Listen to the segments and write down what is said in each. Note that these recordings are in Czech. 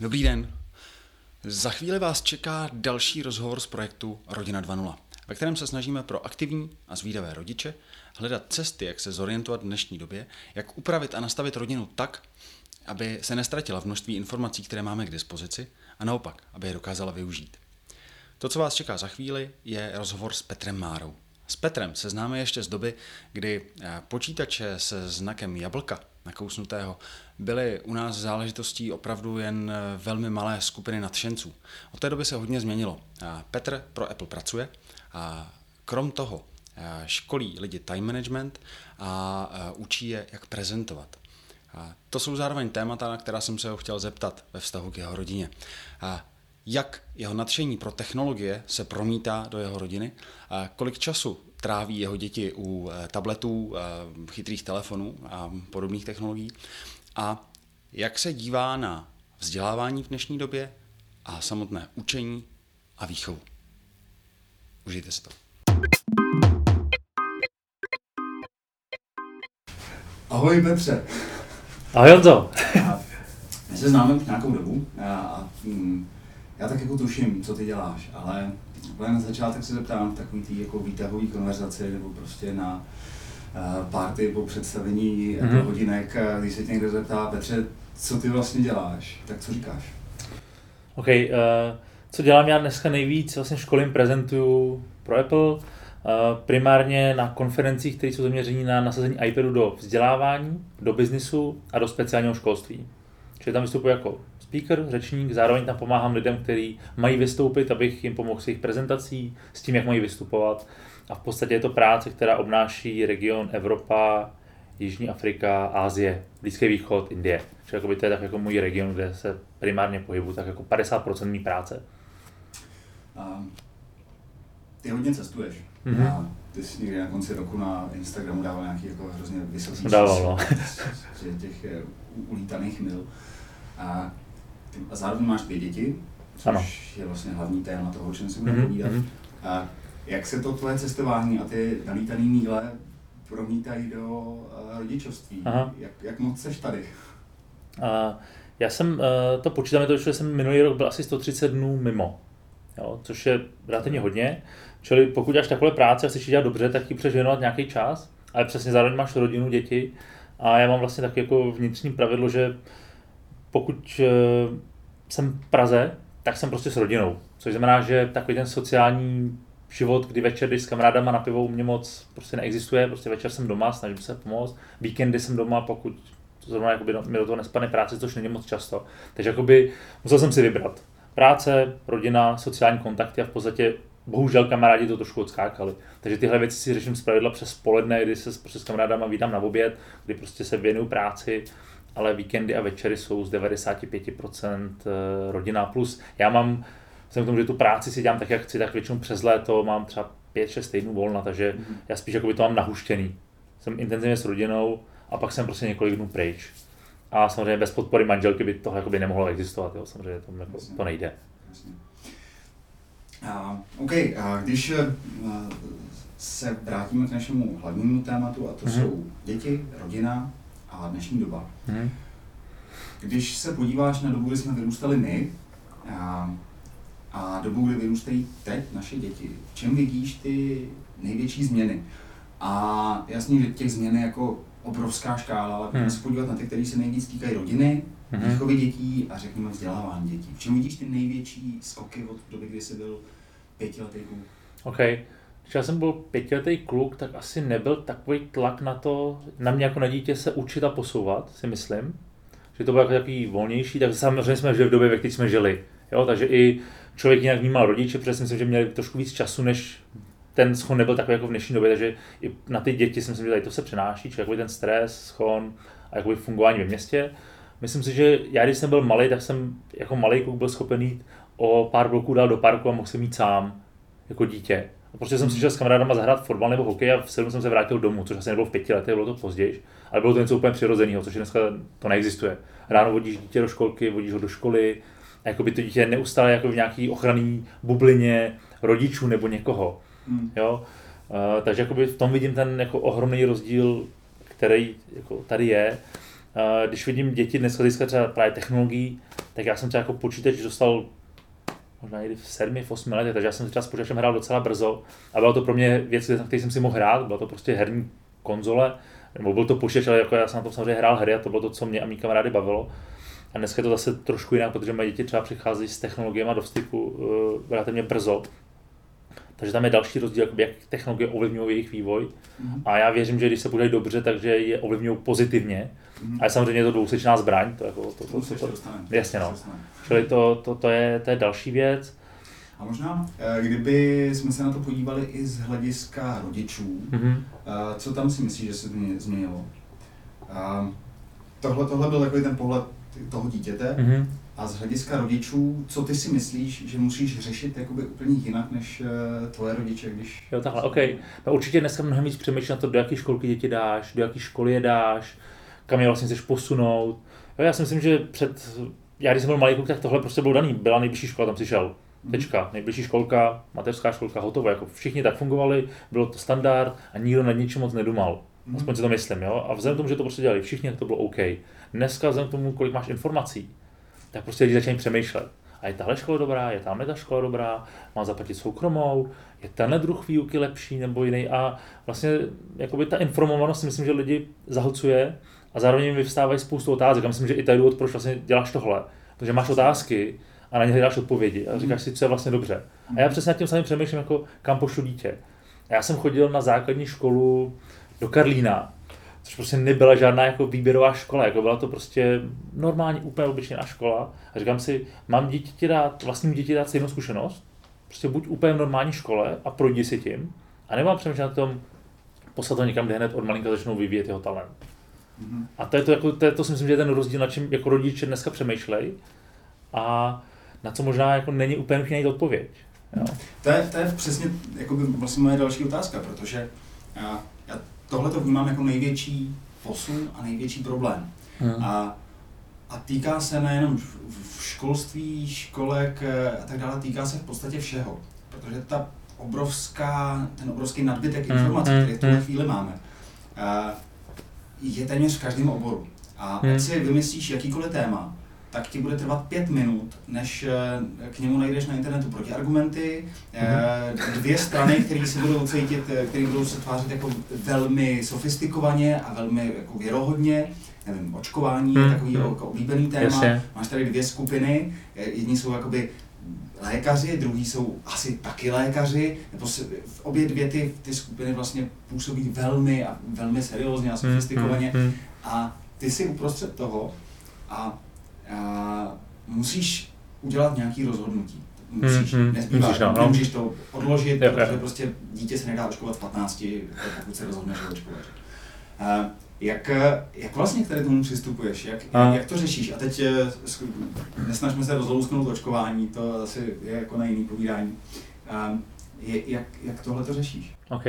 Dobrý den. Za chvíli vás čeká další rozhovor z projektu Rodina 2.0, ve kterém se snažíme pro aktivní a zvídavé rodiče hledat cesty, jak se zorientovat v dnešní době, jak upravit a nastavit rodinu tak, aby se nestratila v množství informací, které máme k dispozici, a naopak, aby je dokázala využít. To, co vás čeká za chvíli, je rozhovor s Petrem Márou. S Petrem se známe ještě z doby, kdy eh, počítače se znakem jablka nakousnutého byly u nás záležitostí opravdu jen eh, velmi malé skupiny nadšenců. Od té doby se hodně změnilo. Petr pro Apple pracuje a krom toho eh, školí lidi time management a učí je, jak prezentovat. A to jsou zároveň témata, na která jsem se ho chtěl zeptat ve vztahu k jeho rodině. A jak jeho nadšení pro technologie se promítá do jeho rodiny, a kolik času tráví jeho děti u eh, tabletů, eh, chytrých telefonů a podobných technologií a jak se dívá na vzdělávání v dnešní době a samotné učení a výchovu. Užijte si to. Ahoj Petře. Ahoj Honzo. My se známe už nějakou dobu a, a hm, já tak jako tuším, co ty děláš, ale úplně na začátek se zeptám v takový tý jako výtahový konverzaci nebo prostě na uh, party po představení mm-hmm. hodinek, když se tě někdo zeptá, Petře, co ty vlastně děláš, tak co říkáš? OK, uh, co dělám já dneska nejvíc, vlastně školím, prezentuju pro Apple, uh, primárně na konferencích, které jsou zaměřené na nasazení iPadu do vzdělávání, do biznisu a do speciálního školství. Čili tam vystupuji jako speaker, řečník, zároveň tam pomáhám lidem, kteří mají vystoupit, abych jim pomohl s jejich prezentací, s tím, jak mají vystupovat. A v podstatě je to práce, která obnáší region Evropa, Jižní Afrika, Ázie, Blízký východ, Indie. Čili to je tak jako můj region, kde se primárně pohybuju, tak jako 50% mý práce. Um, ty hodně cestuješ. Mm-hmm. A ty jsi někdy na konci roku na Instagramu dával nějaký jako hrozně vysoký dával, no. z těch ulítaných mil. A a zároveň máš dvě děti, což ano. je vlastně hlavní téma toho, o čem si budeme mm-hmm. povídat. Mhm. A jak se to tvoje cestování a ty nalítané míle promítají do uh, rodičovství? Aha. Jak, jak moc seš tady? Uh, já jsem, uh, to počítám, to, že jsem minulý rok byl asi 130 dnů mimo, jo, což je relativně hodně. Čili pokud děláš takové práce a chceš dělat dobře, tak ti přeženovat nějaký čas, ale přesně zároveň máš rodinu, děti. A já mám vlastně taky jako vnitřní pravidlo, že pokud eh, jsem v Praze, tak jsem prostě s rodinou. Což znamená, že takový ten sociální život, kdy večer jdeš s kamarádama na pivo, u mě moc prostě neexistuje. Prostě večer jsem doma, snažím se pomoct. Víkendy jsem doma, pokud zrovna jakoby mi do toho nespadne práce, což není moc často. Takže jakoby musel jsem si vybrat. Práce, rodina, sociální kontakty a v podstatě bohužel kamarádi to trošku odskákali. Takže tyhle věci si řeším zpravidla přes poledne, kdy se prostě s kamarádama vítám na oběd, kdy prostě se věnuju práci ale víkendy a večery jsou z 95% eh, rodina plus. Já mám, jsem k tomu, že tu práci si dělám tak, jak chci, tak většinou přes léto mám třeba 5-6 týdnů volna, takže mm-hmm. já spíš jako by to mám nahuštěný. Jsem intenzivně s rodinou a pak jsem prostě několik dnů pryč. A samozřejmě bez podpory manželky by tohle jako by nemohlo existovat, jo. samozřejmě to, jako, to nejde. Uh, OK, uh, když uh, se vrátíme k našemu hlavnímu tématu, a to mm-hmm. jsou děti, rodina, a dnešní doba. Hmm. Když se podíváš na dobu, kdy jsme vyrůstali my, a, a dobu, kdy vyrůstají teď naše děti, v čem vidíš ty největší změny? A jasně, že těch změn je jako obrovská škála, ale pojďme hmm. se podívat na ty, které se nejvíc týkají rodiny, hmm. výchovy dětí a řekněme vzdělávání dětí. V čem vidíš ty největší skoky od doby, kdy jsi byl pětiletý kluk? Okay. Když já jsem byl pětiletý kluk, tak asi nebyl takový tlak na to, na mě jako na dítě se učit a posouvat, si myslím. Že to bylo jako takový volnější, tak samozřejmě jsme žili v době, ve které jsme žili. Jo? Takže i člověk jinak vnímal rodiče, protože si myslím, že měli trošku víc času, než ten schon nebyl takový jako v dnešní době, takže i na ty děti si myslím, že tady to se přenáší, či ten stres, schon a jakoby fungování ve městě. Myslím si, že já když jsem byl malý, tak jsem jako malý kluk byl schopen jít o pár bloků dál do parku a mohl jsem jít sám jako dítě. Prostě jsem si šel s kamarádama zahrát fotbal nebo hokej a v sedm jsem se vrátil domů, což asi nebylo v pěti letech, bylo to později, ale bylo to něco úplně přirozeného, což dneska to neexistuje. Ráno vodíš dítě do školky, vodíš ho do školy, a jako by to dítě neustále jako v nějaký ochranný bublině rodičů nebo někoho. Hmm. Jo? Uh, takže jakoby v tom vidím ten jako ohromný rozdíl, který jako tady je. Uh, když vidím děti dneska získat třeba právě technologií, tak já jsem třeba jako počítač dostal možná někdy v sedmi, v osmi letech, takže já jsem třeba s počítačem hrál docela brzo a byla to pro mě věc, na které jsem si mohl hrát, byla to prostě herní konzole, nebo byl to počítač, ale jako já jsem na tom samozřejmě hrál hry a to bylo to, co mě a mý kamarády bavilo. A dneska je to zase trošku jinak, protože moje děti třeba přichází s technologiemi do styku uh, relativně brzo. Takže tam je další rozdíl, jak technologie ovlivňují jejich vývoj. Mm-hmm. A já věřím, že když se bude dobře, takže je ovlivňují pozitivně. Mm-hmm. A samozřejmě je to dvousečná zbraň. To, jako, to, to, to, to, to, jasně no. Čili to, to, to, je, to je další věc. A možná, eh, kdyby jsme se na to podívali i z hlediska rodičů, mm-hmm. co tam si myslíš, že se změnilo? Tohle, tohle byl takový ten pohled toho dítěte. Mm-hmm. A z hlediska rodičů, co ty si myslíš, že musíš řešit jakoby úplně jinak než uh, tvoje rodiče, když... Jo, takhle, OK. No určitě dneska mnohem víc přemýšlím na to, do jaké školky děti dáš, do jaké školy je dáš, kam je vlastně chceš posunout. Jo, já si myslím, že před... Já když jsem byl malý kluk, tak tohle prostě bylo daný. Byla nejbližší škola, tam si šel. Mhm. Tečka. Nejbližší školka, mateřská školka, hotovo. Jako všichni tak fungovali, bylo to standard a nikdo nad ničím moc nedumal. Mm. Aspoň si to myslím, jo. A vzhledem k tomu, že to prostě dělali všichni, tak to bylo OK. Dneska vzhledem k tomu, kolik máš informací, tak prostě lidi začínají přemýšlet. A je tahle škola dobrá, je tamhle ta škola dobrá, má zaplatit soukromou, je tenhle druh výuky lepší nebo jiný. A vlastně jakoby ta informovanost myslím, že lidi zahlcuje a zároveň mi vyvstávají spoustu otázek. A myslím, že i je důvod, proč vlastně děláš tohle. Protože máš otázky a na ně hledáš odpovědi a říkáš si, co je vlastně dobře. A já přesně nad tím samým přemýšlím, jako kam pošlu dítě. Já jsem chodil na základní školu do Karlína, což prostě nebyla žádná jako výběrová škola, jako byla to prostě normální, úplně obyčejná škola. A říkám si, mám dítě dát, vlastním dítě dát stejnou zkušenost, prostě buď úplně v normální škole a projdi si tím, a nemám přemýšlet na tom, poslat to někam, kde hned od malinka začnou vyvíjet jeho talent. Mm-hmm. A to je to, jako, to, je, to si myslím, že je ten rozdíl, na čem jako rodiče dneska přemýšlej a na co možná jako není úplně nutně najít odpověď. Jo? To, je, to je přesně jako by vlastně moje další otázka, protože já tohle to vnímám jako největší posun a největší problém. Hmm. A, a týká se nejenom v, v školství, školek eh, a tak dále, týká se v podstatě všeho. Protože ta obrovská, ten obrovský nadbytek hmm. informací, hmm. který v tuhle hmm. chvíli máme, eh, je téměř v každém oboru. A hmm. ať si vymyslíš jakýkoliv téma, tak ti bude trvat pět minut, než eh, k němu najdeš na internetu protiargumenty, mm-hmm. dvě strany, které se budou cítit, eh, které budou se tvářit jako velmi sofistikovaně a velmi jako věrohodně, nevím, očkování je takový jako oblíbený téma, Jasně. máš tady dvě skupiny, jedni jsou jakoby lékaři, druhý jsou asi taky lékaři, nebo se, obě dvě ty, ty skupiny vlastně působí velmi a velmi seriózně a mhm, sofistikovaně a ty si uprostřed toho a musíš udělat nějaký rozhodnutí. Musíš, hmm, hmm, nezbývá, musíš, no, no. nemůžeš to odložit, jo, protože jo. prostě dítě se nedá očkovat v 15, pokud se rozhodneš očkovat. Uh, jak, jak vlastně k tady tomu přistupuješ? Jak, a. jak to řešíš? A teď eh, nesnažme se rozlousknout očkování, to asi je jako na jiný povídání. Je, jak, jak tohle to řešíš? OK.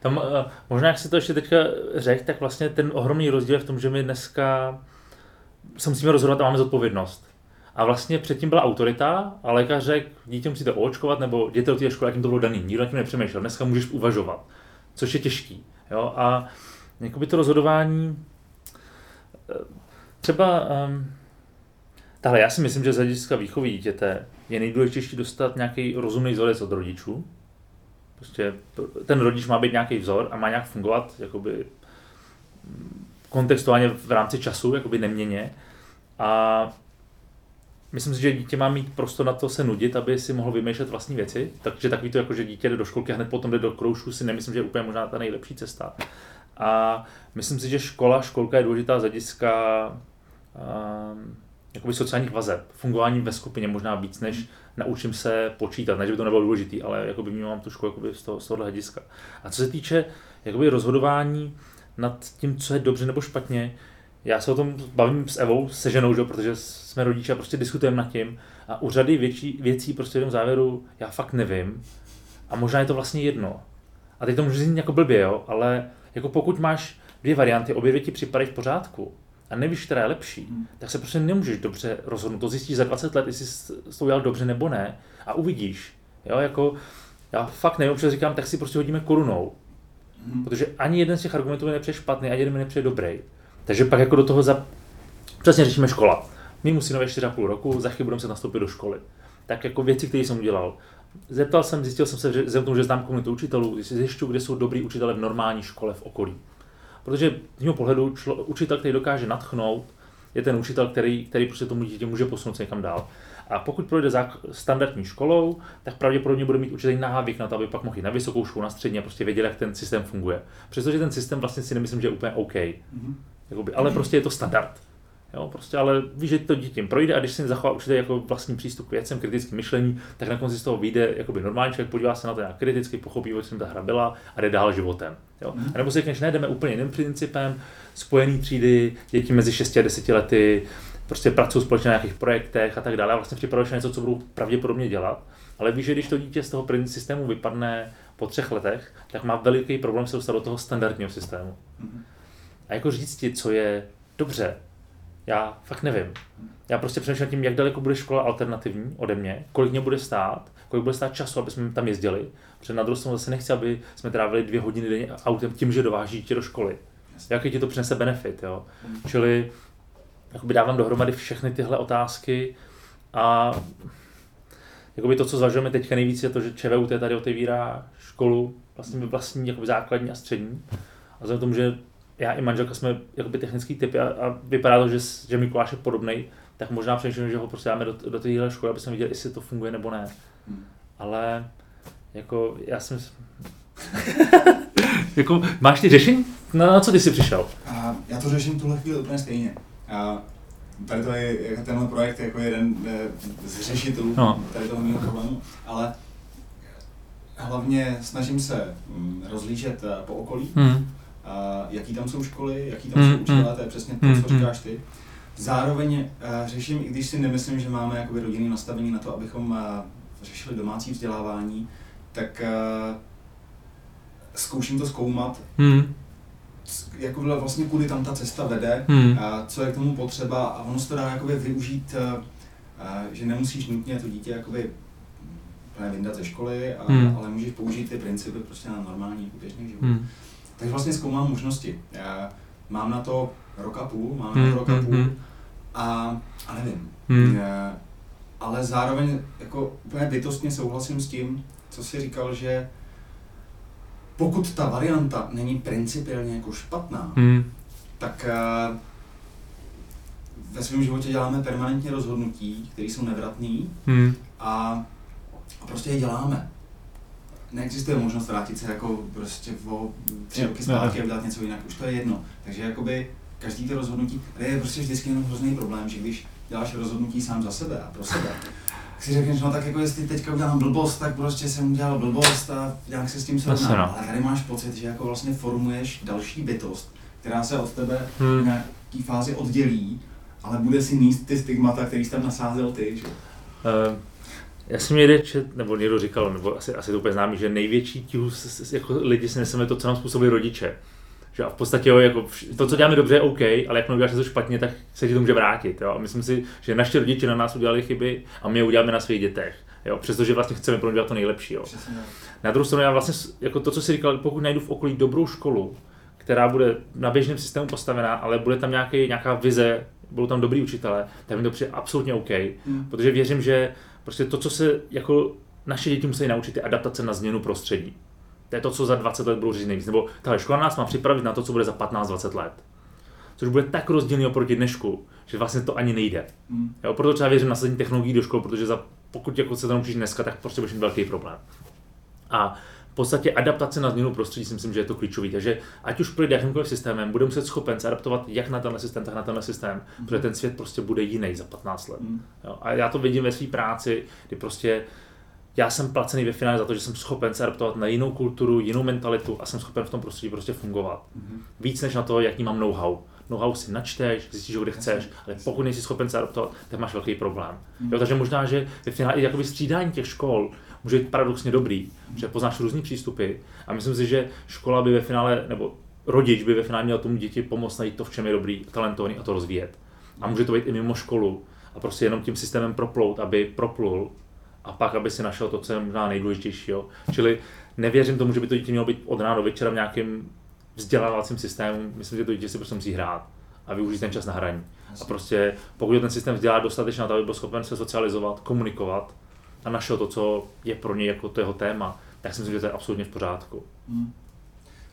Tam, uh, možná jak si to ještě teďka řekl, tak vlastně ten ohromný rozdíl je v tom, že my dneska se musíme rozhodovat a máme zodpovědnost. A vlastně předtím byla autorita a lékař řekl, dítě musíte oočkovat nebo jděte do té školy, jak jim to bylo daný. Nikdo na tím nepřemýšlel. Dneska můžeš uvažovat, což je těžký. Jo? A jakoby to rozhodování, eh, třeba, um, tahle, já si myslím, že z hlediska výchovy dítěte je nejdůležitější dostat nějaký rozumný vzorec od rodičů. Prostě ten rodič má být nějaký vzor a má nějak fungovat jakoby, kontextuálně v rámci času, jakoby neměně. A myslím si, že dítě má mít prostor na to se nudit, aby si mohl vymýšlet vlastní věci. Takže takový to, jako že dítě jde do školky a hned potom jde do kroužku, si nemyslím, že je úplně možná ta nejlepší cesta. A myslím si, že škola, školka je důležitá z hlediska um, sociálních vazeb, fungování ve skupině možná víc, než naučím se počítat, ne, že by to nebylo důležitý, ale jakoby vnímám tu školu jakoby z, toho, z tohohle hlediska. A co se týče jakoby rozhodování, nad tím, co je dobře nebo špatně. Já se o tom bavím s Evou, se ženou, že? protože jsme rodiče a prostě diskutujeme nad tím. A u řady větší, věcí prostě v tom závěru já fakt nevím. A možná je to vlastně jedno. A teď to může znít jako blbě, jo? ale jako pokud máš dvě varianty, obě dvě ti připadají v pořádku a nevíš, která je lepší, hmm. tak se prostě nemůžeš dobře rozhodnout. To zjistíš za 20 let, jestli jsi to udělal dobře nebo ne a uvidíš. Jo, jako, já fakt nevím, protože říkám, tak si prostě hodíme korunou. Hmm. Protože ani jeden z těch argumentů mi nepřijde špatný, ani jeden mi nepřijde dobrý. Takže pak jako do toho za... Přesně řešíme škola. mimo synovi 4,5 roku, za chvíli budeme se nastoupit do školy. Tak jako věci, které jsem udělal. Zeptal jsem, zjistil jsem se, že, tomu, že znám komunitu učitelů, zjišťuju, kde jsou dobrý učitele v normální škole v okolí. Protože z mého pohledu člo, učitel, který dokáže natchnout, je ten učitel, který, který prostě tomu dítě může posunout se někam dál. A pokud projde za standardní školou, tak pravděpodobně bude mít určitý návyk na to, aby pak mohl jít na vysokou školu, na střední a prostě věděl, jak ten systém funguje. Přestože ten systém vlastně si nemyslím, že je úplně OK. Mm-hmm. Jakoby, ale prostě je to standard. Jo, prostě, ale víš, že to dítě projde a když si zachová určitě jako vlastní přístup k věcem, kritické myšlení, tak na konci z toho vyjde jakoby normální člověk, podívá se na to nějak kriticky, pochopí, jak ta hra byla a jde dál životem. Jo? Mm. A nebo si řekneš, ne, jdeme úplně jiným principem, spojený třídy, děti mezi 6 a 10 lety, prostě pracují společně na nějakých projektech a tak dále. A vlastně připravuješ něco, co budou pravděpodobně dělat. Ale víš, že když to dítě z toho systému vypadne po třech letech, tak má veliký problém se dostat do toho standardního systému. Mm. A jako říct ti, co je dobře, já fakt nevím. Já prostě přemýšlím tím, jak daleko bude škola alternativní ode mě, kolik mě bude stát, kolik bude stát času, aby jsme tam jezdili. Protože na druhou stranu zase nechci, aby jsme trávili dvě hodiny denně autem tím, že dováží dítě do školy. Jaký ti to přinese benefit, jo? Mm. Čili jakoby dávám dohromady všechny tyhle otázky a jakoby to, co zvažujeme teďka nejvíc, je to, že ČVUT tady otevírá školu, vlastně vlastní jakoby základní a střední. A vzhledem tomu, že já i manželka jsme jakoby technický typy a, a vypadá to, že, že Mikuláš je podobný, tak možná přemýšlím, že ho prostě dáme do, do téhle školy, aby jsme viděli, jestli to funguje nebo ne. Hmm. Ale jako já jsem... jako, máš ty řešení? Na, na co ty jsi přišel? A já to řeším tuhle chvíli úplně stejně. A tady to je, tenhle projekt jako jeden eh, z řešitelů no. tady toho mého problému, ale hlavně snažím se mm, rozlížet eh, po okolí, hmm a jaký tam jsou školy, jaký tam jsou mm, učitelé, to je přesně to, co mm, říkáš ty. Zároveň uh, řeším, i když si nemyslím, že máme jakoby rodinný nastavení na to, abychom řešili domácí vzdělávání, tak zkouším to zkoumat, mm. Jako vlastně kudy tam ta cesta vede, mm. a co je k tomu potřeba a ono se to dá jakoby využít, uh, že nemusíš nutně to dítě jakoby vyndat ze školy, a, mm. ale můžeš použít ty principy prostě na normální běžný život. Mm tak vlastně zkoumám možnosti. Já mám na to rok a půl, mám na to rok a hmm, půl hmm, hmm. a, a nevím. Hmm. Já, ale zároveň jako úplně bytostně souhlasím s tím, co jsi říkal, že pokud ta varianta není principiálně jako špatná, hmm. tak uh, ve svém životě děláme permanentně rozhodnutí, které jsou nevratné hmm. a, a prostě je děláme neexistuje možnost vrátit se jako prostě o tři roky zpátky a udělat něco jinak, už to je jedno. Takže jakoby každý to rozhodnutí, tady je prostě vždycky jenom hrozný problém, že když děláš rozhodnutí sám za sebe a pro sebe, tak si řekneš, no tak jako jestli teďka udělám blbost, tak prostě jsem udělal blbost a nějak se s tím srovnám. No. Ale tady máš pocit, že jako vlastně formuješ další bytost, která se od tebe hmm. v nějaký fázi oddělí, ale bude si níst ty stigmata, který jsi tam nasázel ty, že? Uh já jsem někde čet, nebo někdo říkal, nebo asi, asi to úplně známý, že největší tíhu jako lidi si neseme to, co nám způsobí rodiče. Že a v podstatě jo, jako to, co děláme dobře, je OK, ale jak uděláš něco špatně, tak se ti to může vrátit. Jo? A myslím si, že naše rodiče na nás udělali chyby a my je uděláme na svých dětech. Jo? Přestože vlastně chceme pro ně to nejlepší. Jo? Na druhou stranu, já vlastně, jako to, co jsi říkal, pokud najdu v okolí dobrou školu, která bude na běžném systému postavená, ale bude tam nějaký, nějaká vize, budou tam dobrý učitelé, tak mi to přijde absolutně OK. Hmm. Protože věřím, že Prostě to, co se jako naše děti musí naučit, je adaptace na změnu prostředí. To je to, co za 20 let budou říct nejvíc. Nebo tahle škola nás má připravit na to, co bude za 15-20 let. Což bude tak rozdílný oproti dnešku, že vlastně to ani nejde. Mm. Jo, proto třeba věřím na sadení technologií do škol, protože za, pokud jako se to naučíš dneska, tak prostě budeš mít velký problém. A v podstatě adaptace na změnu prostředí si myslím, že je to klíčový. Takže ať už projde jakýmkoliv systémem, bude muset schopen se adaptovat jak na tenhle systém, tak na tenhle systém, mm. protože ten svět prostě bude jiný za 15 let. Mm. Jo? A já to vidím ve své práci, kdy prostě já jsem placený ve finále za to, že jsem schopen se adaptovat na jinou kulturu, jinou mentalitu a jsem schopen v tom prostředí prostě fungovat. Mm. Víc než na to, jaký mám know-how know-how si načteš, zjistíš kde chceš, ale pokud nejsi schopen se adaptovat, tak máš velký problém. Mm. Jo, takže možná, že ve finále i jakoby střídání těch škol může být paradoxně dobrý, mm. že poznáš různý přístupy a myslím si, že škola by ve finále, nebo rodič by ve finále měl tomu děti pomoct najít to, v čem je dobrý, talentovaný a to rozvíjet. A může to být i mimo školu a prostě jenom tím systémem proplout, aby proplul a pak, aby si našel to, co je možná nejdůležitější. Jo. Čili nevěřím tomu, že by to dítě mělo být od rána do večera v nějakém vzdělávacím systému. Myslím, že to dítě si prostě musí hrát. a využít ten čas na hraní. A prostě pokud ten systém vzdělá dostatečně na aby byl schopen se socializovat, komunikovat a našel to, co je pro něj jako to jeho téma, tak si myslím, že to je absolutně v pořádku. Hmm.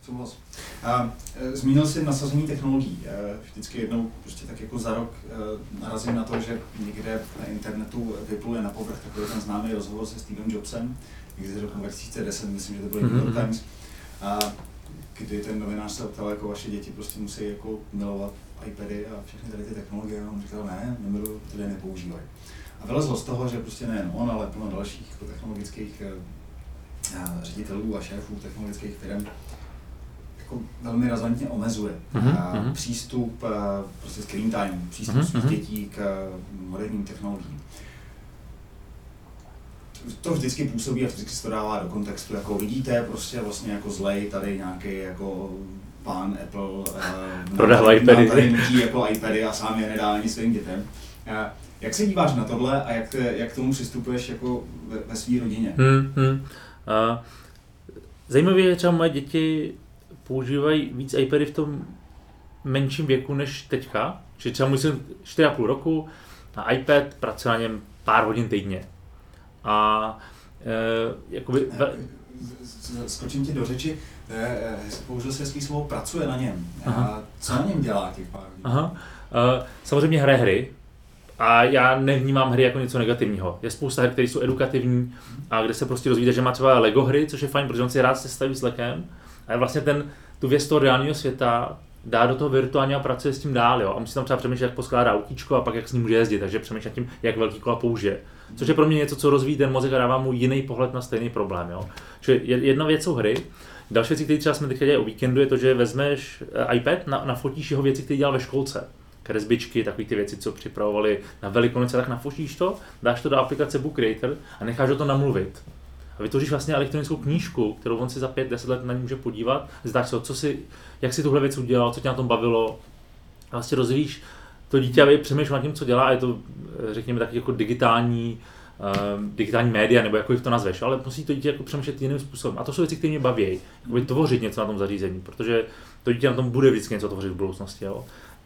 Souhlas. A, e, zmínil jsi nasazení technologií. E, vždycky jednou prostě tak jako za rok e, narazím na to, že někde na internetu vypluje na povrch takový ten známý rozhovor se Stevem Jobsem, někdy z roku 2010, myslím, že to byl New York mhm. Times, a kdy ten novinář se ptal, jako vaše děti prostě musí jako milovat iPady a všechny tady ty technologie, a on říkal, ne, nemiluju, ty nepoužívají. A vylezlo z toho, že prostě nejen on, ale plno dalších jako technologických ředitelů a šéfů technologických firm jako velmi razantně omezuje uh-huh, přístup, prostě screen time, přístup uh-huh, svých dětí k moderním technologiím. To vždycky působí a vždycky se to dává do kontextu, jako vidíte, prostě vlastně jako zlej tady nějaký jako pán Apple uh, prodává iPady. Tady nutí jako iPady a sám je nedá ani svým dětem. Jak se díváš na tohle a jak, jak k tomu přistupuješ jako ve, ve své rodině? Hmm, hmm. Uh, zajímavé je, třeba moje děti používají víc iPady v tom menším věku než teďka. Že třeba musím 4,5 roku na iPad, pracuje na něm pár hodin týdně. A e, jakoby... Ve... Skočím ti do řeči, e, použil jsi hezký slovo pracuje na něm. A co na něm dělá těch pár hodin? Aha. E, samozřejmě hraje hry, a já nevnímám hry jako něco negativního. Je spousta her, které jsou edukativní a kde se prostě dozvíte, že má třeba Lego hry, což je fajn, protože on si rád se staví s lekem a vlastně ten, tu věc toho reálného světa dá do toho virtuálního a pracuje s tím dál. Jo? A musí tam třeba přemýšlet, jak poskládá autíčko a pak jak s ním může jezdit, takže přemýšlet tím, jak velký kola použije. Což je pro mě něco, co rozvíjí ten mozek a dává mu jiný pohled na stejný problém. Jo? Čili jedna věc jsou hry, Další věc, které třeba jsme teď dělali o víkendu, je to, že vezmeš eh, iPad, na, nafotíš jeho věci, které dělal ve školce. Kresbičky, takové ty věci, co připravovali na Velikonoce, tak nafotíš to, dáš to do aplikace Book Creator a necháš ho to namluvit a vytvoříš vlastně elektronickou knížku, kterou on si za 5-10 let na ní může podívat, zdáš se, co si, jak si tuhle věc udělal, co tě na tom bavilo. A vlastně rozvíjíš to dítě, aby přemýšlel nad tím, co dělá, a je to, řekněme, taky jako digitální, uh, digitální média, nebo jako to nazveš, ale musí to dítě jako přemýšlet jiným způsobem. A to jsou věci, které mě baví, jako tvořit něco na tom zařízení, protože to dítě na tom bude vždycky něco tvořit v budoucnosti. Jo.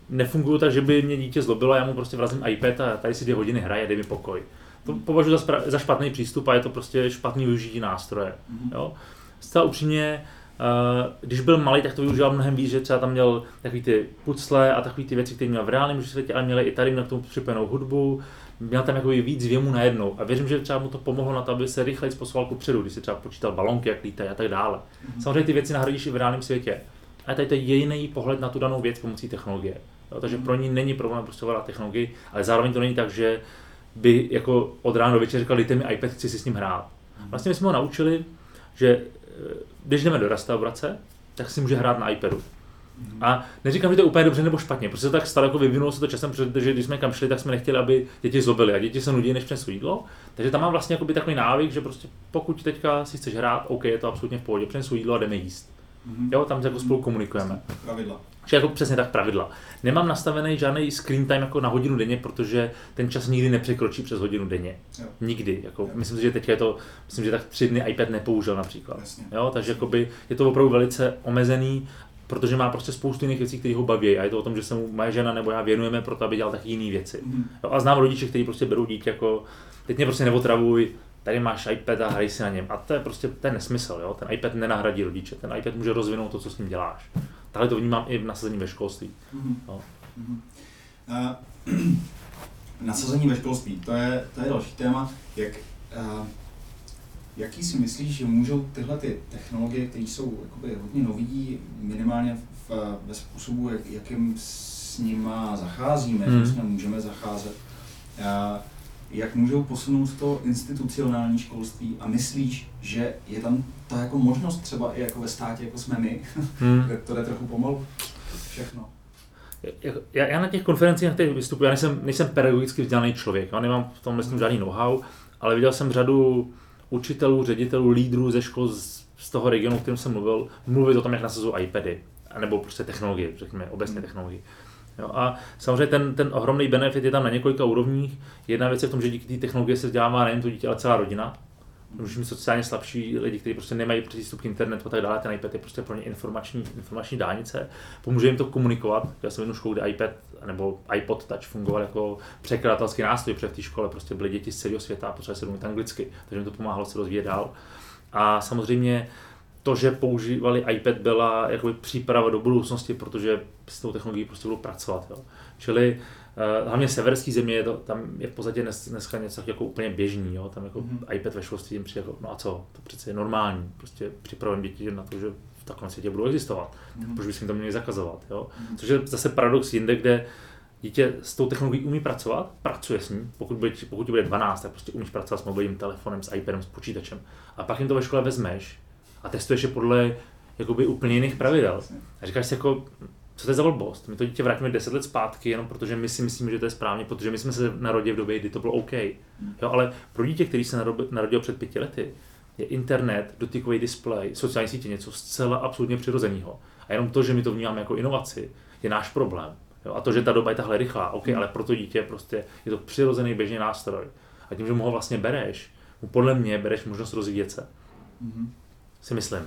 Nefungují tak, že by mě dítě zlobilo, já mu prostě vrazím iPad a tady si dvě hodiny hraje, dej mi pokoj to považuji za, za špatný přístup a je to prostě špatný využití nástroje. Mm-hmm. Jo? Zcela upřímně, uh, když byl malý, tak to využíval mnohem víc, že třeba tam měl takový ty pucle a takové ty věci, které měl v reálném světě, ale měl i tady měl k tomu připojenou hudbu, měl tam jako víc věmu najednou. A věřím, že třeba mu to pomohlo na to, aby se rychleji posouval ku předu, když si třeba počítal balonky, jak lítají a tak dále. Mm-hmm. Samozřejmě ty věci nahradíš i v reálném světě. A tady to je jiný pohled na tu danou věc pomocí technologie. Jo, takže mm-hmm. pro ní není problém prostě technologii, ale zároveň to není tak, že by jako od rána do večera říkal, dejte mi iPad, chci si s ním hrát. Mhm. Vlastně my jsme ho naučili, že eh, když jdeme do restaurace, tak si může hrát na iPadu. Mhm. A neříkám, že to je úplně dobře nebo špatně, protože se tak stalo, jako vyvinulo se to časem, protože když jsme kam šli, tak jsme nechtěli, aby děti zlobily a děti se nudí, než přinesou jídlo. Takže tam mám vlastně takový návyk, že prostě pokud teďka si chceš hrát, OK, je to absolutně v pohodě, přinesu jídlo a jdeme jíst. Mm-hmm. Jo, tam jako spolu komunikujeme. Pravidla. Že jako přesně tak pravidla. Nemám nastavený žádný screen time jako na hodinu denně, protože ten čas nikdy nepřekročí přes hodinu denně. Jo. Nikdy. Jako, jo. Myslím si, že teď je to, myslím, že tak tři dny iPad nepoužil například. Jo, takže jakoby, je to opravdu velice omezený, protože má prostě spoustu jiných věcí, které ho baví. A je to o tom, že se mu moje žena nebo já věnujeme pro to, aby dělal taky jiné věci. Mm. Jo, a znám rodiče, kteří prostě berou dítě jako, teď mě prostě neotravuj, tady máš iPad a hraj si na něm. A to je prostě je nesmysl, jo? ten iPad nenahradí rodiče, ten iPad může rozvinout to, co s ním děláš. Takhle to vnímám i v nasazení ve školství. Mm-hmm. Mm-hmm. Uh, nasazení ve školství, to je, to je další téma. Jak, uh, jaký si myslíš, že můžou tyhle ty technologie, které jsou jakoby hodně nový, minimálně v, ve způsobu, jak, jakým s nima zacházíme, mm. s můžeme zacházet, uh, jak můžou posunout to institucionální školství a myslíš, že je tam ta jako možnost třeba i jako ve státě, jako jsme my, hmm. to jde trochu pomalu, všechno. Já, já na těch konferencích, na kterých vystupuji, já nejsem, nejsem pedagogicky vzdělaný člověk, já nemám v tom myslím žádný know-how, ale viděl jsem řadu učitelů, ředitelů, lídrů ze škol z, z toho regionu, o kterém jsem mluvil, mluvit o tom, jak nasazují iPady, nebo prostě technologie, řekněme, obecně hmm. Jo, a samozřejmě ten, ten ohromný benefit je tam na několika úrovních. Jedna věc je v tom, že díky té technologie se vzdělává nejen to dítě, ale celá rodina. Můžeš mít sociálně slabší lidi, kteří prostě nemají přístup k internetu a tak dále, ten iPad je prostě pro ně informační, informační dálnice. Pomůže jim to komunikovat. Já jsem jednu školu, kde iPad nebo iPod Touch fungoval jako překladatelský nástroj, protože v té škole prostě byly děti z celého světa a potřebovali se mluvit anglicky, takže mi to pomáhalo se rozvíjet dál. A samozřejmě to, že používali iPad, byla jakoby příprava do budoucnosti, protože s tou technologií prostě budou pracovat. Jo. Čili uh, hlavně severský země, je to, tam je v podstatě dnes, dneska něco jako úplně běžný. Jo. Tam jako mm-hmm. iPad ve školství jim přijde jako, no a co, to přece je normální. Prostě připravujeme děti na to, že v takovém světě budou existovat. Mm-hmm. Proč bychom to měli zakazovat? Jo? Mm-hmm. Což je zase paradox jinde, kde dítě s tou technologií umí pracovat, pracuje s ní, pokud, bude, pokud bude 12, tak prostě umíš pracovat s mobilním telefonem, s iPadem, s počítačem. A pak jim to ve škole vezmeš a testuješ je podle jakoby úplně jiných pravidel. A říkáš si jako, co to je za blbost? My to dítě vrátíme 10 let zpátky, jenom protože my si myslíme, že to je správně, protože my jsme se narodili v době, kdy to bylo OK. Jo, ale pro dítě, který se narodil před pěti lety, je internet, dotykový displej, sociální sítě něco zcela absolutně přirozeného. A jenom to, že my to vnímáme jako inovaci, je náš problém. Jo? A to, že ta doba je takhle rychlá, OK, ale pro to dítě prostě je to přirozený běžný nástroj. A tím, že mu ho vlastně bereš, mu podle mě bereš možnost rozvíjet se. Mm-hmm. Si myslím.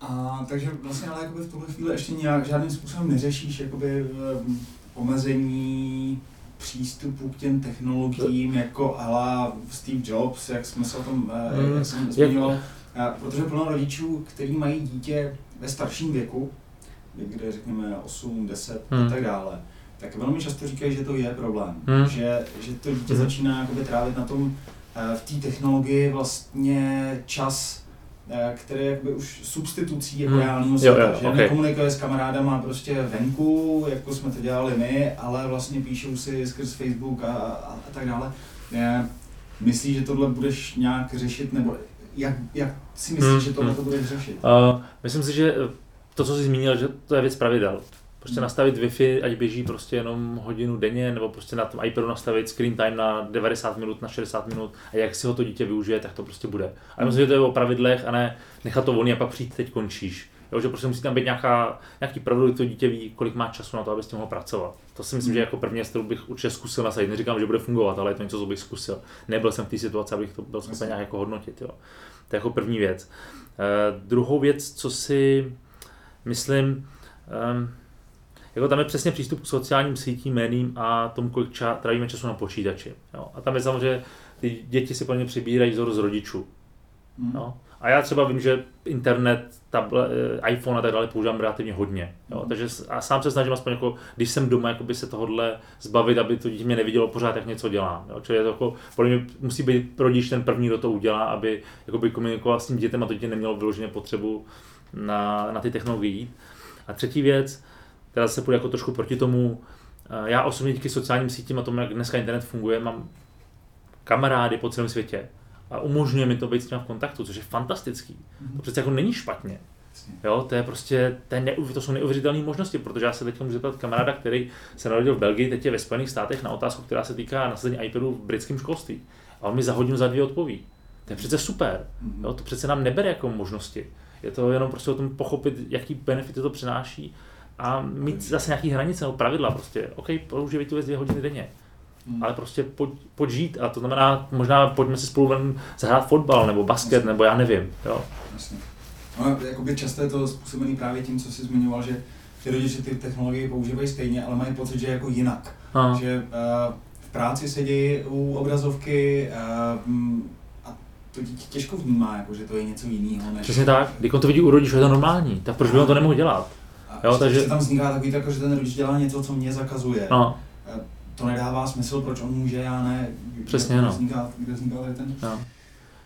A takže vlastně ale jakoby v tuhle chvíli ještě nějak žádným způsobem neřešíš jakoby omezení přístupu k těm technologiím jako ala Steve Jobs, jak jsme se o tom, mm. jak jsem zmiňoval, protože plno rodičů, kteří mají dítě ve starším věku, někde řekněme 8, 10 mm. a hmm. tak dále, tak velmi často říkají, že to je problém, mm. že, že to dítě mm. začíná jakoby trávit na tom, eh, v té technologii vlastně čas, Eh, který je jakoby už substitucí jako hmm. reálného světa, jo, jo, že okay. nekomunikuje s kamarádama prostě venku, jako jsme to dělali my, ale vlastně píšou si skrz Facebook a, a, a tak dále. Je, myslíš, že tohle budeš nějak řešit, nebo jak, jak si myslíš, hmm. že tohle to budeš řešit? Uh, myslím si, že to, co jsi zmínil, že to je věc pravidel. Prostě nastavit Wi-Fi, ať běží prostě jenom hodinu denně, nebo prostě na tom iPadu nastavit screen time na 90 minut, na 60 minut a jak si ho to dítě využije, tak to prostě bude. A myslím, že to je o pravidlech a ne nechat to volně a pak přijít, teď končíš. Jo, že prostě musí tam být nějaká, nějaký pravidlo, to dítě ví, kolik má času na to, aby s tím mohl pracovat. To si myslím, že jako první věc, kterou bych určitě zkusil nasadit. Neříkám, že bude fungovat, ale je to něco, co bych zkusil. Nebyl jsem v té situaci, abych to byl schopen nějak jako hodnotit. Jo. To je jako první věc. Uh, druhou věc, co si myslím, um, jako tam je přesně přístup k sociálním sítím, médiím a tomu, kolik ča, trávíme času na počítači. Jo. A tam je samozřejmě, ty děti si plně přibírají vzor z rodičů. Mm. A já třeba vím, že internet, tablet, eh, iPhone a tak dále používám relativně hodně. Jo. Mm. Takže a sám se snažím aspoň jako, když jsem doma, jakoby se tohohle zbavit, aby to dítě mě nevidělo pořád, jak něco dělám. Jo. Čili je to jako, podle mě musí být rodič ten první, kdo to udělá, aby jakoby komunikoval s tím dítětem a to dítě nemělo vyloženě potřebu na, na ty technologie. A třetí věc, která se půjde jako trošku proti tomu. Eh, já osobně díky sociálním sítím a tomu, jak dneska internet funguje, mám kamarády po celém světě a umožňuje mi to být s tím v kontaktu, což je fantastický. Mm-hmm. To přece jako není špatně. Jo, to je prostě, to, je neuv, to jsou neuvěřitelné možnosti, protože já se teď můžu zeptat kamaráda, který se narodil v Belgii, teď je ve Spojených státech na otázku, která se týká nasazení iPadu v britském školství. A on mi za hodinu, za dvě odpoví. To je přece super. Mhm. Jo, to přece nám nebere jako možnosti. Je to jenom prostě o tom pochopit, jaký benefity to přináší a mít zase nějaký hranice nebo pravidla prostě. OK, používej tu věc dvě hodiny denně. Hmm. Ale prostě pojď, pojď žít a to znamená, možná pojďme si spolu ven zahrát fotbal nebo basket Jasně. nebo já nevím. Jo. Jasně. No, jakoby často je to způsobený právě tím, co jsi zmiňoval, že ty rodiče ty technologie používají stejně, ale mají pocit, že je jako jinak. A. Že uh, v práci sedí u obrazovky uh, a to dítě těžko vnímá, jako, že to je něco jiného. Než... Přesně tak, když on to vidí u rodičů, je to normální, tak proč by on to nemohl dělat? Jo, takže... tam vzniká takový jako, že ten rodič dělá něco, co mě zakazuje. No. To nedává smysl, proč on může, já ne. Přesně, no. Vzniká, kde vzniká ten... No.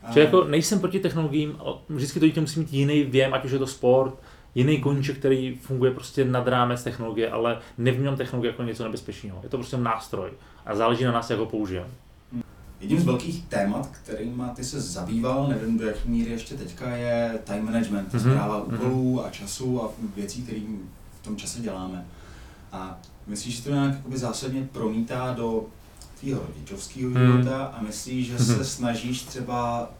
A... Že jako nejsem proti technologiím, vždycky to dítě musí mít jiný věm, ať už je to sport, jiný koníček, který funguje prostě nad rámec technologie, ale nevnímám technologie jako něco nebezpečného. Je to prostě nástroj a záleží na nás, jak ho použijeme. Jedním z velkých témat, kterým ty se zabýval, nevím do jaké míry ještě teďka, je time management, mm-hmm. zpráva mhm. úkolů a času a věcí, které v tom čase děláme. A myslíš, že to nějak zásadně promítá do tvýho rodičovského mm. života a myslíš, že se mm-hmm. snažíš třeba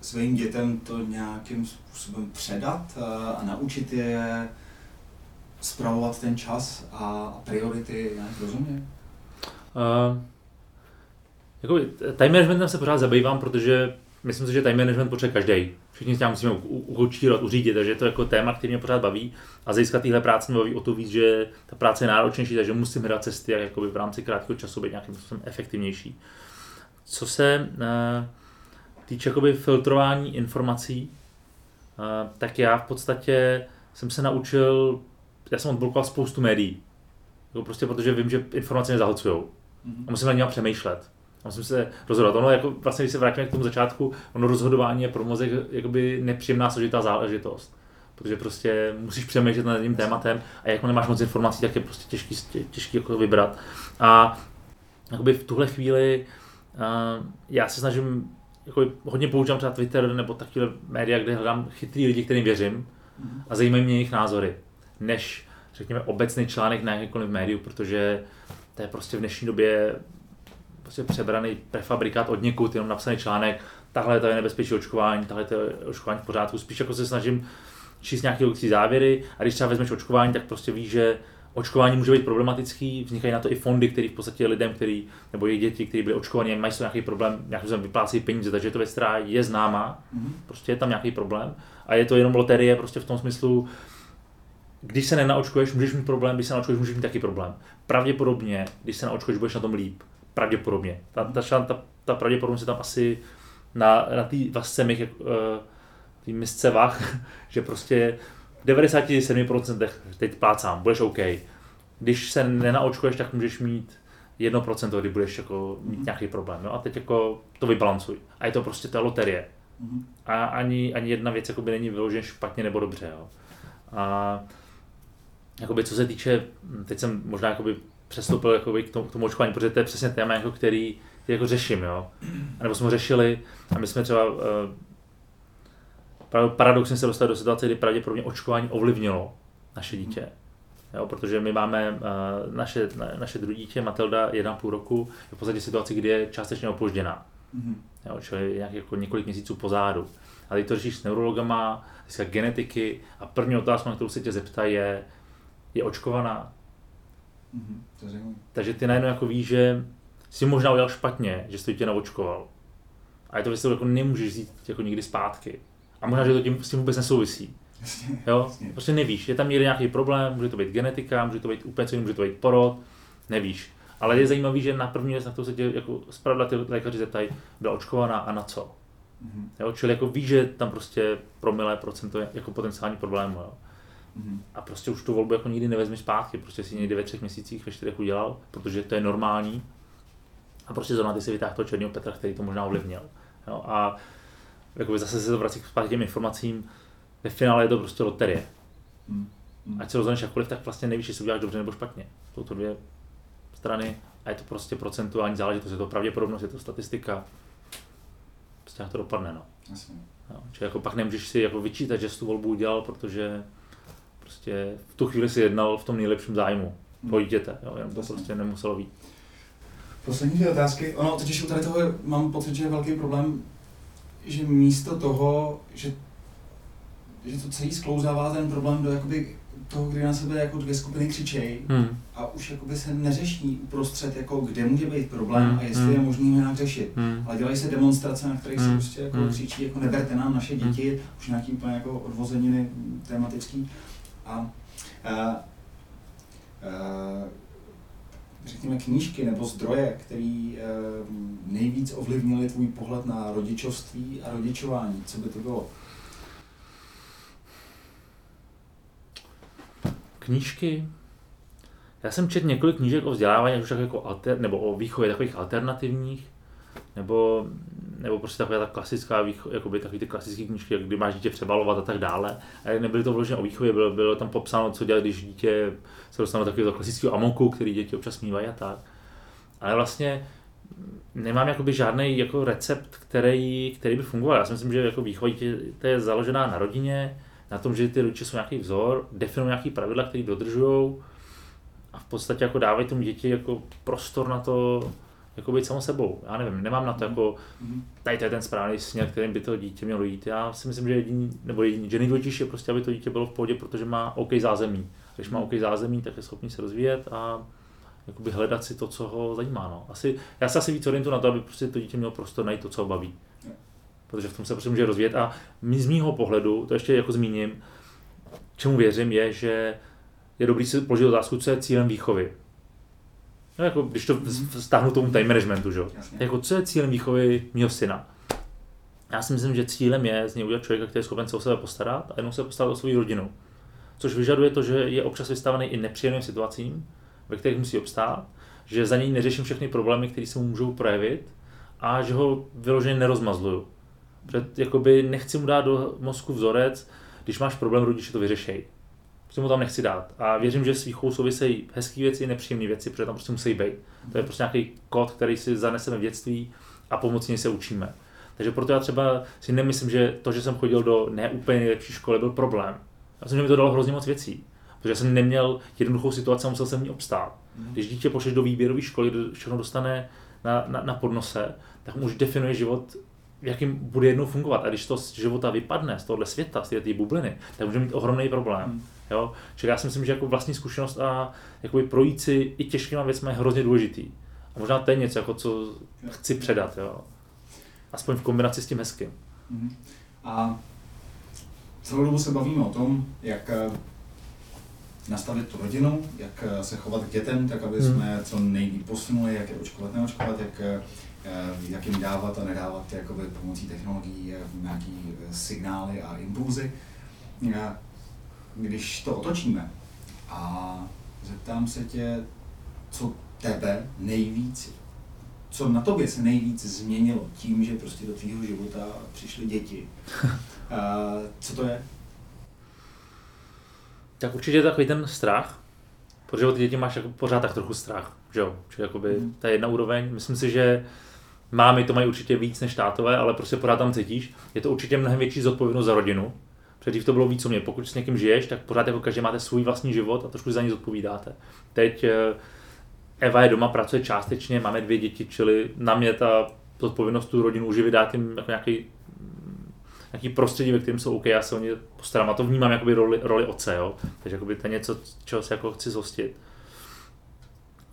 svým dětem to nějakým způsobem předat a, naučit je spravovat ten čas a priority nějak rozumět? Uh jako, time managementem se pořád zabývám, protože myslím si, že time management potřebuje každý. Všichni se musíme ukočírovat, uřídit, takže je to jako téma, který mě pořád baví. A získat téhle práce mě baví o to víc, že ta práce je náročnější, takže musím hledat cesty, jak jakoby v rámci krátkého času být nějakým způsobem efektivnější. Co se uh, týče jakoby filtrování informací, uh, tak já v podstatě jsem se naučil, já jsem odblokoval spoustu médií. Jako prostě protože vím, že informace mě zahlcují. Mm-hmm. A musím na něj přemýšlet. A musím se rozhodovat. Ono, jako, vlastně, když se vrátíme k tomu začátku, ono rozhodování je pro mozek jakoby nepříjemná složitá záležitost. Protože prostě musíš přemýšlet nad tím tématem a jako nemáš moc informací, tak je prostě těžký, těžký jako vybrat. A jakoby v tuhle chvíli uh, já se snažím, jako hodně používám třeba Twitter nebo takové média, kde hledám chytrý lidi, kterým věřím a zajímají mě jejich názory, než řekněme obecný článek na jakékoliv médiu, protože to je prostě v dnešní době prostě přebraný prefabrikát od někud, jenom napsaný článek, tahle to je nebezpečí očkování, tahle to je očkování v pořádku. Spíš jako se snažím číst nějaké logické závěry a když třeba vezmeš očkování, tak prostě víš, že očkování může být problematický, vznikají na to i fondy, které v podstatě lidem, který, nebo jejich děti, kteří byli očkovaní, mají nějaký problém, nějakým způsobem vyplácí peníze, takže je to věc, která je známá, mm-hmm. prostě je tam nějaký problém a je to jenom loterie prostě v tom smyslu, když se nenaočkuješ, můžeš mít problém, když se naočkuješ, můžeš mít taky problém. Pravděpodobně, když se naočkuješ, budeš na tom líp. Pravděpodobně. Ta, ta, ta, ta pravděpodobnost je tam asi na, na té vascemich, uh, tý misce vach, že prostě 97% teď plácám, budeš OK. Když se nenaočkuješ, tak můžeš mít 1%, kdy budeš jako mít nějaký problém. No a teď jako to vybalancuj. A je to prostě ta loterie. A ani, ani jedna věc by není vyloženě špatně nebo dobře. Jo. A jakoby, co se týče, teď jsem možná jakoby přestoupil jakoby k, tomu, k tomu očkování, protože to je přesně téma, jako který, který jako řeším, jo. A nebo jsme ho řešili a my jsme třeba uh, paradoxně se dostali do situace, kdy pravděpodobně očkování ovlivnilo naše dítě. Jo, protože my máme uh, naše, na, naše druhé dítě, Matilda, půl roku, je v podstatě situaci, kdy je částečně opožděná. Mm-hmm. Jo, čili nějak jako několik měsíců pozadu. A teď to řešíš s neurologama, dneska genetiky a první otázka, na kterou se tě zeptá, je, je očkovaná? Mm-hmm. Takže ty najednou jako víš, že si možná udělal špatně, že jsi tě naočkoval. A je to věc, jako nemůžeš vzít jako nikdy zpátky. A možná, že to tím, s tím vůbec nesouvisí. Jasně, jo? Jasně. Prostě nevíš, je tam někde nějaký problém, může to být genetika, může to být úplně může to být porod, nevíš. Ale je zajímavý, že na první věc, na to se tě jako zpravda ty lékaři zeptají, byla očkovaná a na co. Mm-hmm. Jo? Čili jako víš, že tam prostě promilé procento je jako potenciální problém. Jo? Mm-hmm. A prostě už tu volbu jako nikdy nevezmeš zpátky, prostě si někdy ve třech měsících, ve čtyřech udělal, protože to je normální. A prostě zrovna ty si vytáhl toho černého Petra, který to možná ovlivnil. Jo? A jakoby zase se to vrací k těm informacím, ve finále je to prostě loterie. Mm. Mm. Ať se rozhodneš jakkoliv, tak vlastně nevíš, jestli uděláš dobře nebo špatně. Jsou to dvě strany a je to prostě procentuální záležitost, je to pravděpodobnost, je to statistika. Prostě jak to dopadne, no. Jasně. No, čili jako pak nemůžeš si jako vyčítat, že jsi tu volbu udělal, protože prostě v tu chvíli si jednal v tom nejlepším zájmu mm. toho dítěte, jo, jenom to prostě nemuselo být. Poslední dvě otázky. Ono totiž u tady toho mám pocit, že je velký problém že místo toho, že, že to celý sklouzává ten problém do jakoby toho, kdy na sebe jako dvě skupiny křičejí hmm. a už jakoby se neřeší uprostřed, jako kde může být problém hmm. a jestli hmm. je možný ho nějak řešit. Hmm. Ale dělají se demonstrace, na kterých hmm. se prostě jako hmm. křičí, jako neberte nám naše hmm. děti, hmm. už nějaký úplně jako odvozeniny tematický. A, a, a řekněme, knížky nebo zdroje, které eh, nejvíc ovlivnily tvůj pohled na rodičovství a rodičování? Co by to bylo? Knížky? Já jsem četl několik knížek o vzdělávání, už tak jako alter, nebo o výchově takových alternativních, nebo, nebo prostě taková ta klasická jakoby takový ty klasické knížky, kdy máš dítě přebalovat a tak dále. A nebyly to vložené o výchově, bylo, bylo tam popsáno, co dělat, když dítě se dostane do takového klasického amoku, který děti občas mývají a tak. Ale vlastně nemám jakoby žádný jako recept, který, který by fungoval. Já si myslím, že jako výchova to je založená na rodině, na tom, že ty rodiče jsou nějaký vzor, definují nějaký pravidla, které dodržují a v podstatě jako dávají tomu děti jako prostor na to, jako být samo sebou. Já nevím, nemám na to jako, mhm. tady to je ten správný směr, kterým by to dítě mělo jít. Já si myslím, že jediný, nebo jediný, že nejdůležitější je prostě, aby to dítě bylo v pohodě, protože má OK zázemí. Když má OK zázemí, tak je schopný se rozvíjet a jakoby hledat si to, co ho zajímá. No. Asi, já se asi víc orientuji na to, aby prostě to dítě mělo prostor najít to, co ho baví. Protože v tom se prostě může rozvíjet. A z mýho pohledu, to ještě jako zmíním, čemu věřím, je, že je dobrý si položit otázku, co je cílem výchovy. No, jako, když to stáhnu tomu time managementu, že? Jako, co je cílem výchovy mého syna? Já si myslím, že cílem je z něj udělat člověka, který je schopen se o sebe postarat a jenom se postarat o svou rodinu. Což vyžaduje to, že je občas vystavený i nepříjemným situacím, ve kterých musí obstát, že za něj neřeším všechny problémy, které se mu můžou projevit a že ho vyloženě nerozmazluju. Před, jakoby nechci mu dát do mozku vzorec, když máš problém, rodiče to vyřešej. Prostě mu tam nechci dát. A věřím, že s výchovou souvisejí hezké věci i nepříjemné věci, protože tam prostě musí být. To je prostě nějaký kód, který si zaneseme v dětství a pomocí se učíme. Takže proto já třeba si nemyslím, že to, že jsem chodil do neúplně nejlepší školy, byl problém. Já jsem, že mi to dalo hrozně moc věcí. Protože jsem neměl jednoduchou situaci a musel jsem ní obstát. Mhm. Když dítě pošleš do výběrové školy, všechno dostane na, na, na podnose, tak mu už definuje život, jakým bude jednou fungovat. A když to z života vypadne, z tohohle světa, z té bubliny, tak může mít ohromný problém. Hmm. Jo? Čili já si myslím, že jako vlastní zkušenost a jakoby projít si i těžkýma věcmi je hrozně důležitý. A možná to je něco, jako co chci předat. Jo? Aspoň v kombinaci s tím hezkým. Hmm. A celou dobu se bavíme o tom, jak eh, nastavit tu rodinu, jak eh, se chovat k dětem, tak aby hmm. jsme co nejlíp posunuli, jak je očkovat, neočkovat, jak, eh, jak jim dávat a nedávat jakoby pomocí technologií nějaký signály a impulzy. Když to otočíme a zeptám se tě, co tebe nejvíc, co na tobě se nejvíc změnilo tím, že prostě do tvýho života přišly děti. co to je? Tak určitě takový ten strach, protože od dětí máš jako pořád tak trochu strach, že jo? Čili jakoby mm. ta jedna úroveň, myslím si, že mámy to mají určitě víc než tátové, ale prostě pořád tam cítíš. Je to určitě mnohem větší zodpovědnost za rodinu. Předtím to bylo víc o mě. Pokud s někým žiješ, tak pořád jako každý máte svůj vlastní život a trošku za ní zodpovídáte. Teď eh, Eva je doma, pracuje částečně, máme dvě děti, čili na mě ta zodpovědnost tu rodinu uživit, dát jim jako nějaký nějaký prostředí, ve kterém jsou OK, já se o ně postarám a to vnímám jakoby roli, roli oce, jo? takže jakoby to je něco, čeho se jako chci zhostit.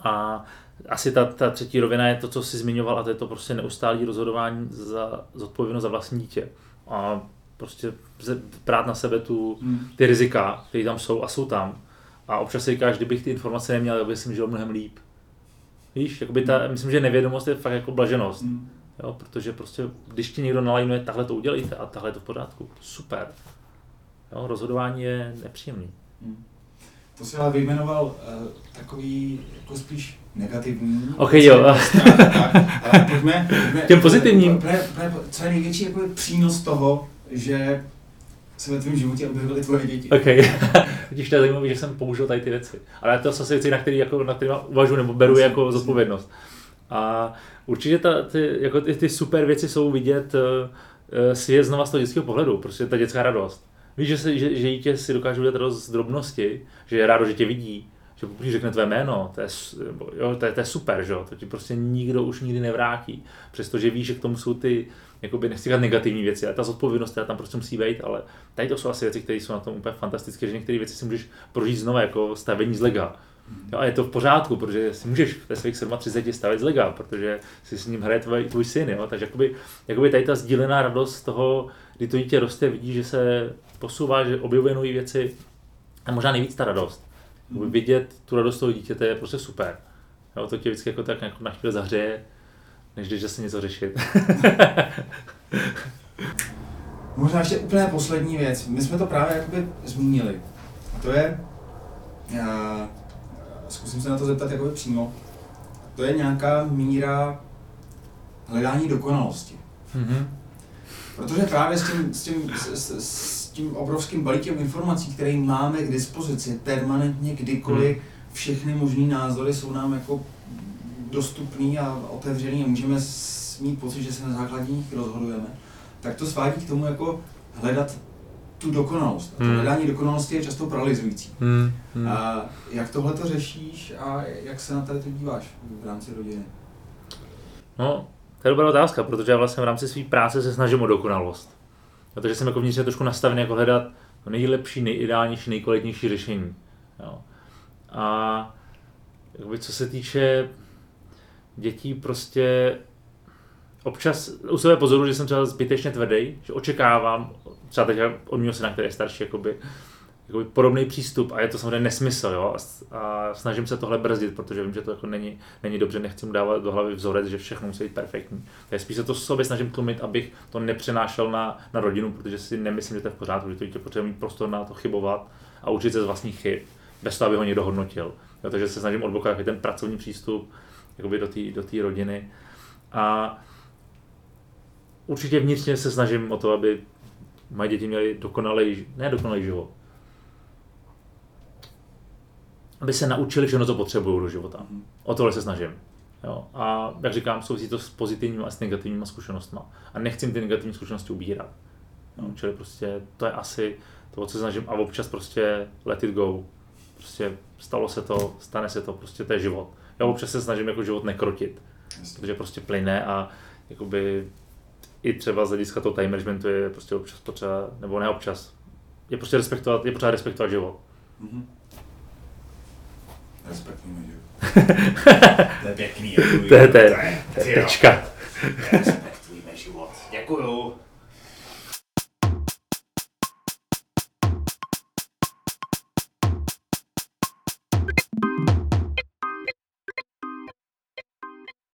A asi ta, ta třetí rovina je to, co jsi zmiňoval, a to je to prostě neustálý rozhodování za zodpovědnost za vlastní dítě. A prostě brát na sebe tu, hmm. ty rizika, které tam jsou a jsou tam. A občas si říkáš, kdybych ty informace neměl, tak bych si žil mnohem líp. Víš, jakoby ta, hmm. myslím, že nevědomost je fakt jako blaženost. Hmm. Jo, protože prostě, když ti někdo nalajnuje, tahle to udělejte a tahle to v pořádku. Super. Jo, rozhodování je nepříjemný. To si ale vyjmenoval uh, takový jako spíš negativní. Ok, jo. pojďme, pojďme, Těm pozitivním. Co je největší jako přínos toho, že se ve tvém životě objevily tvoje děti. OK. Když to je zajímavé, že jsem použil tady ty věci. Ale to jsou věci, na které jako, na uvažuji nebo beru jako zodpovědnost. A určitě ta, ty, jako ty, ty super věci jsou vidět uh, svět znova z toho dětského pohledu, prostě ta dětská radost. Víš, že, se, že, že dítě si dokáže udělat radost z drobnosti, že je rádo, že tě vidí, že pokud řekne tvé jméno, to je, jo, to je, to je super, že? to ti prostě nikdo už nikdy nevrátí. Přestože víš, že k tomu jsou ty, jakoby nechci říkat negativní věci, ale ta zodpovědnost která tam prostě musí být, ale tady to jsou asi věci, které jsou na tom úplně fantastické, že některé věci si můžeš prožít znovu jako stavení z lega. Jo, a je to v pořádku, protože si můžeš ve svých 37 stavit z lega, protože si s ním hraje tvoj, tvůj syn. Jo? Takže jakoby, jakoby tady ta sdílená radost toho, kdy to dítě roste, vidí, že se posouvá, že objevuje nové věci, a možná nejvíc ta radost. Mm. Vidět tu radost toho dítěte je prostě super. Jo, to tě vždycky jako tak jako na chvíli zahřeje, než když se něco řešit. Možná ještě úplně poslední věc. My jsme to právě jakoby zmínili. A to je, já, zkusím se na to zeptat jakoby přímo, to je nějaká míra hledání dokonalosti. Mm-hmm. Protože právě s tím, s tím, s, s, tím obrovským balíkem informací, které máme k dispozici permanentně, kdykoliv, hmm. všechny možné názory jsou nám jako dostupný a otevřený a můžeme mít pocit, že se na základě nich rozhodujeme, tak to svádí k tomu jako hledat tu dokonalost. A to hmm. hledání dokonalosti je často paralyzující. Hmm. Hmm. A jak tohle to řešíš a jak se na tady to díváš v rámci rodiny? No, to je dobrá otázka, protože já vlastně v rámci své práce se snažím o dokonalost. Protože jsem jako vnitřně trošku nastavený jako hledat nejlepší, nejideálnější, nejkvalitnější řešení. Jo. A jakoby, co se týče dětí, prostě občas u sebe pozoru, že jsem třeba zbytečně tvrdý, že očekávám, třeba teď od mého syna, který je starší, jakoby, jakoby podobný přístup a je to samozřejmě nesmysl, jo, a, snažím se tohle brzdit, protože vím, že to jako není, není dobře, nechci mu dávat do hlavy vzorec, že všechno musí být perfektní. Tak spíš se to sobě snažím tlumit, abych to nepřenášel na, na rodinu, protože si nemyslím, že to je v pořádku, že to dítě potřebuje mít prostor na to chybovat a učit se z vlastních chyb, bez toho, aby ho někdo hodnotil. Jo, takže se snažím odblokovat ten pracovní přístup jakoby do té do rodiny. A určitě vnitřně se snažím o to, aby moje děti měly dokonalý, ne dokonalý život, aby se naučili všechno, co potřebují do života. Mm. O tohle se snažím. Jo. A jak říkám, souvisí to s pozitivními a s negativními zkušenostmi. A nechci ty negativní zkušenosti ubírat. Jo. Mm. Čili prostě to je asi to, co se snažím. A občas prostě let it go. Prostě stalo se to, stane se to, prostě to je život. Já občas se snažím jako život nekrotit. Jasně. Protože prostě plyne a jakoby i třeba z hlediska toho time managementu je prostě občas potřeba, nebo ne občas, je prostě respektovat, je potřeba respektovat život. Mm-hmm. Respektujeme život. to je pěkný. to je, to je, to je tečka. Respektujeme život. Děkuju.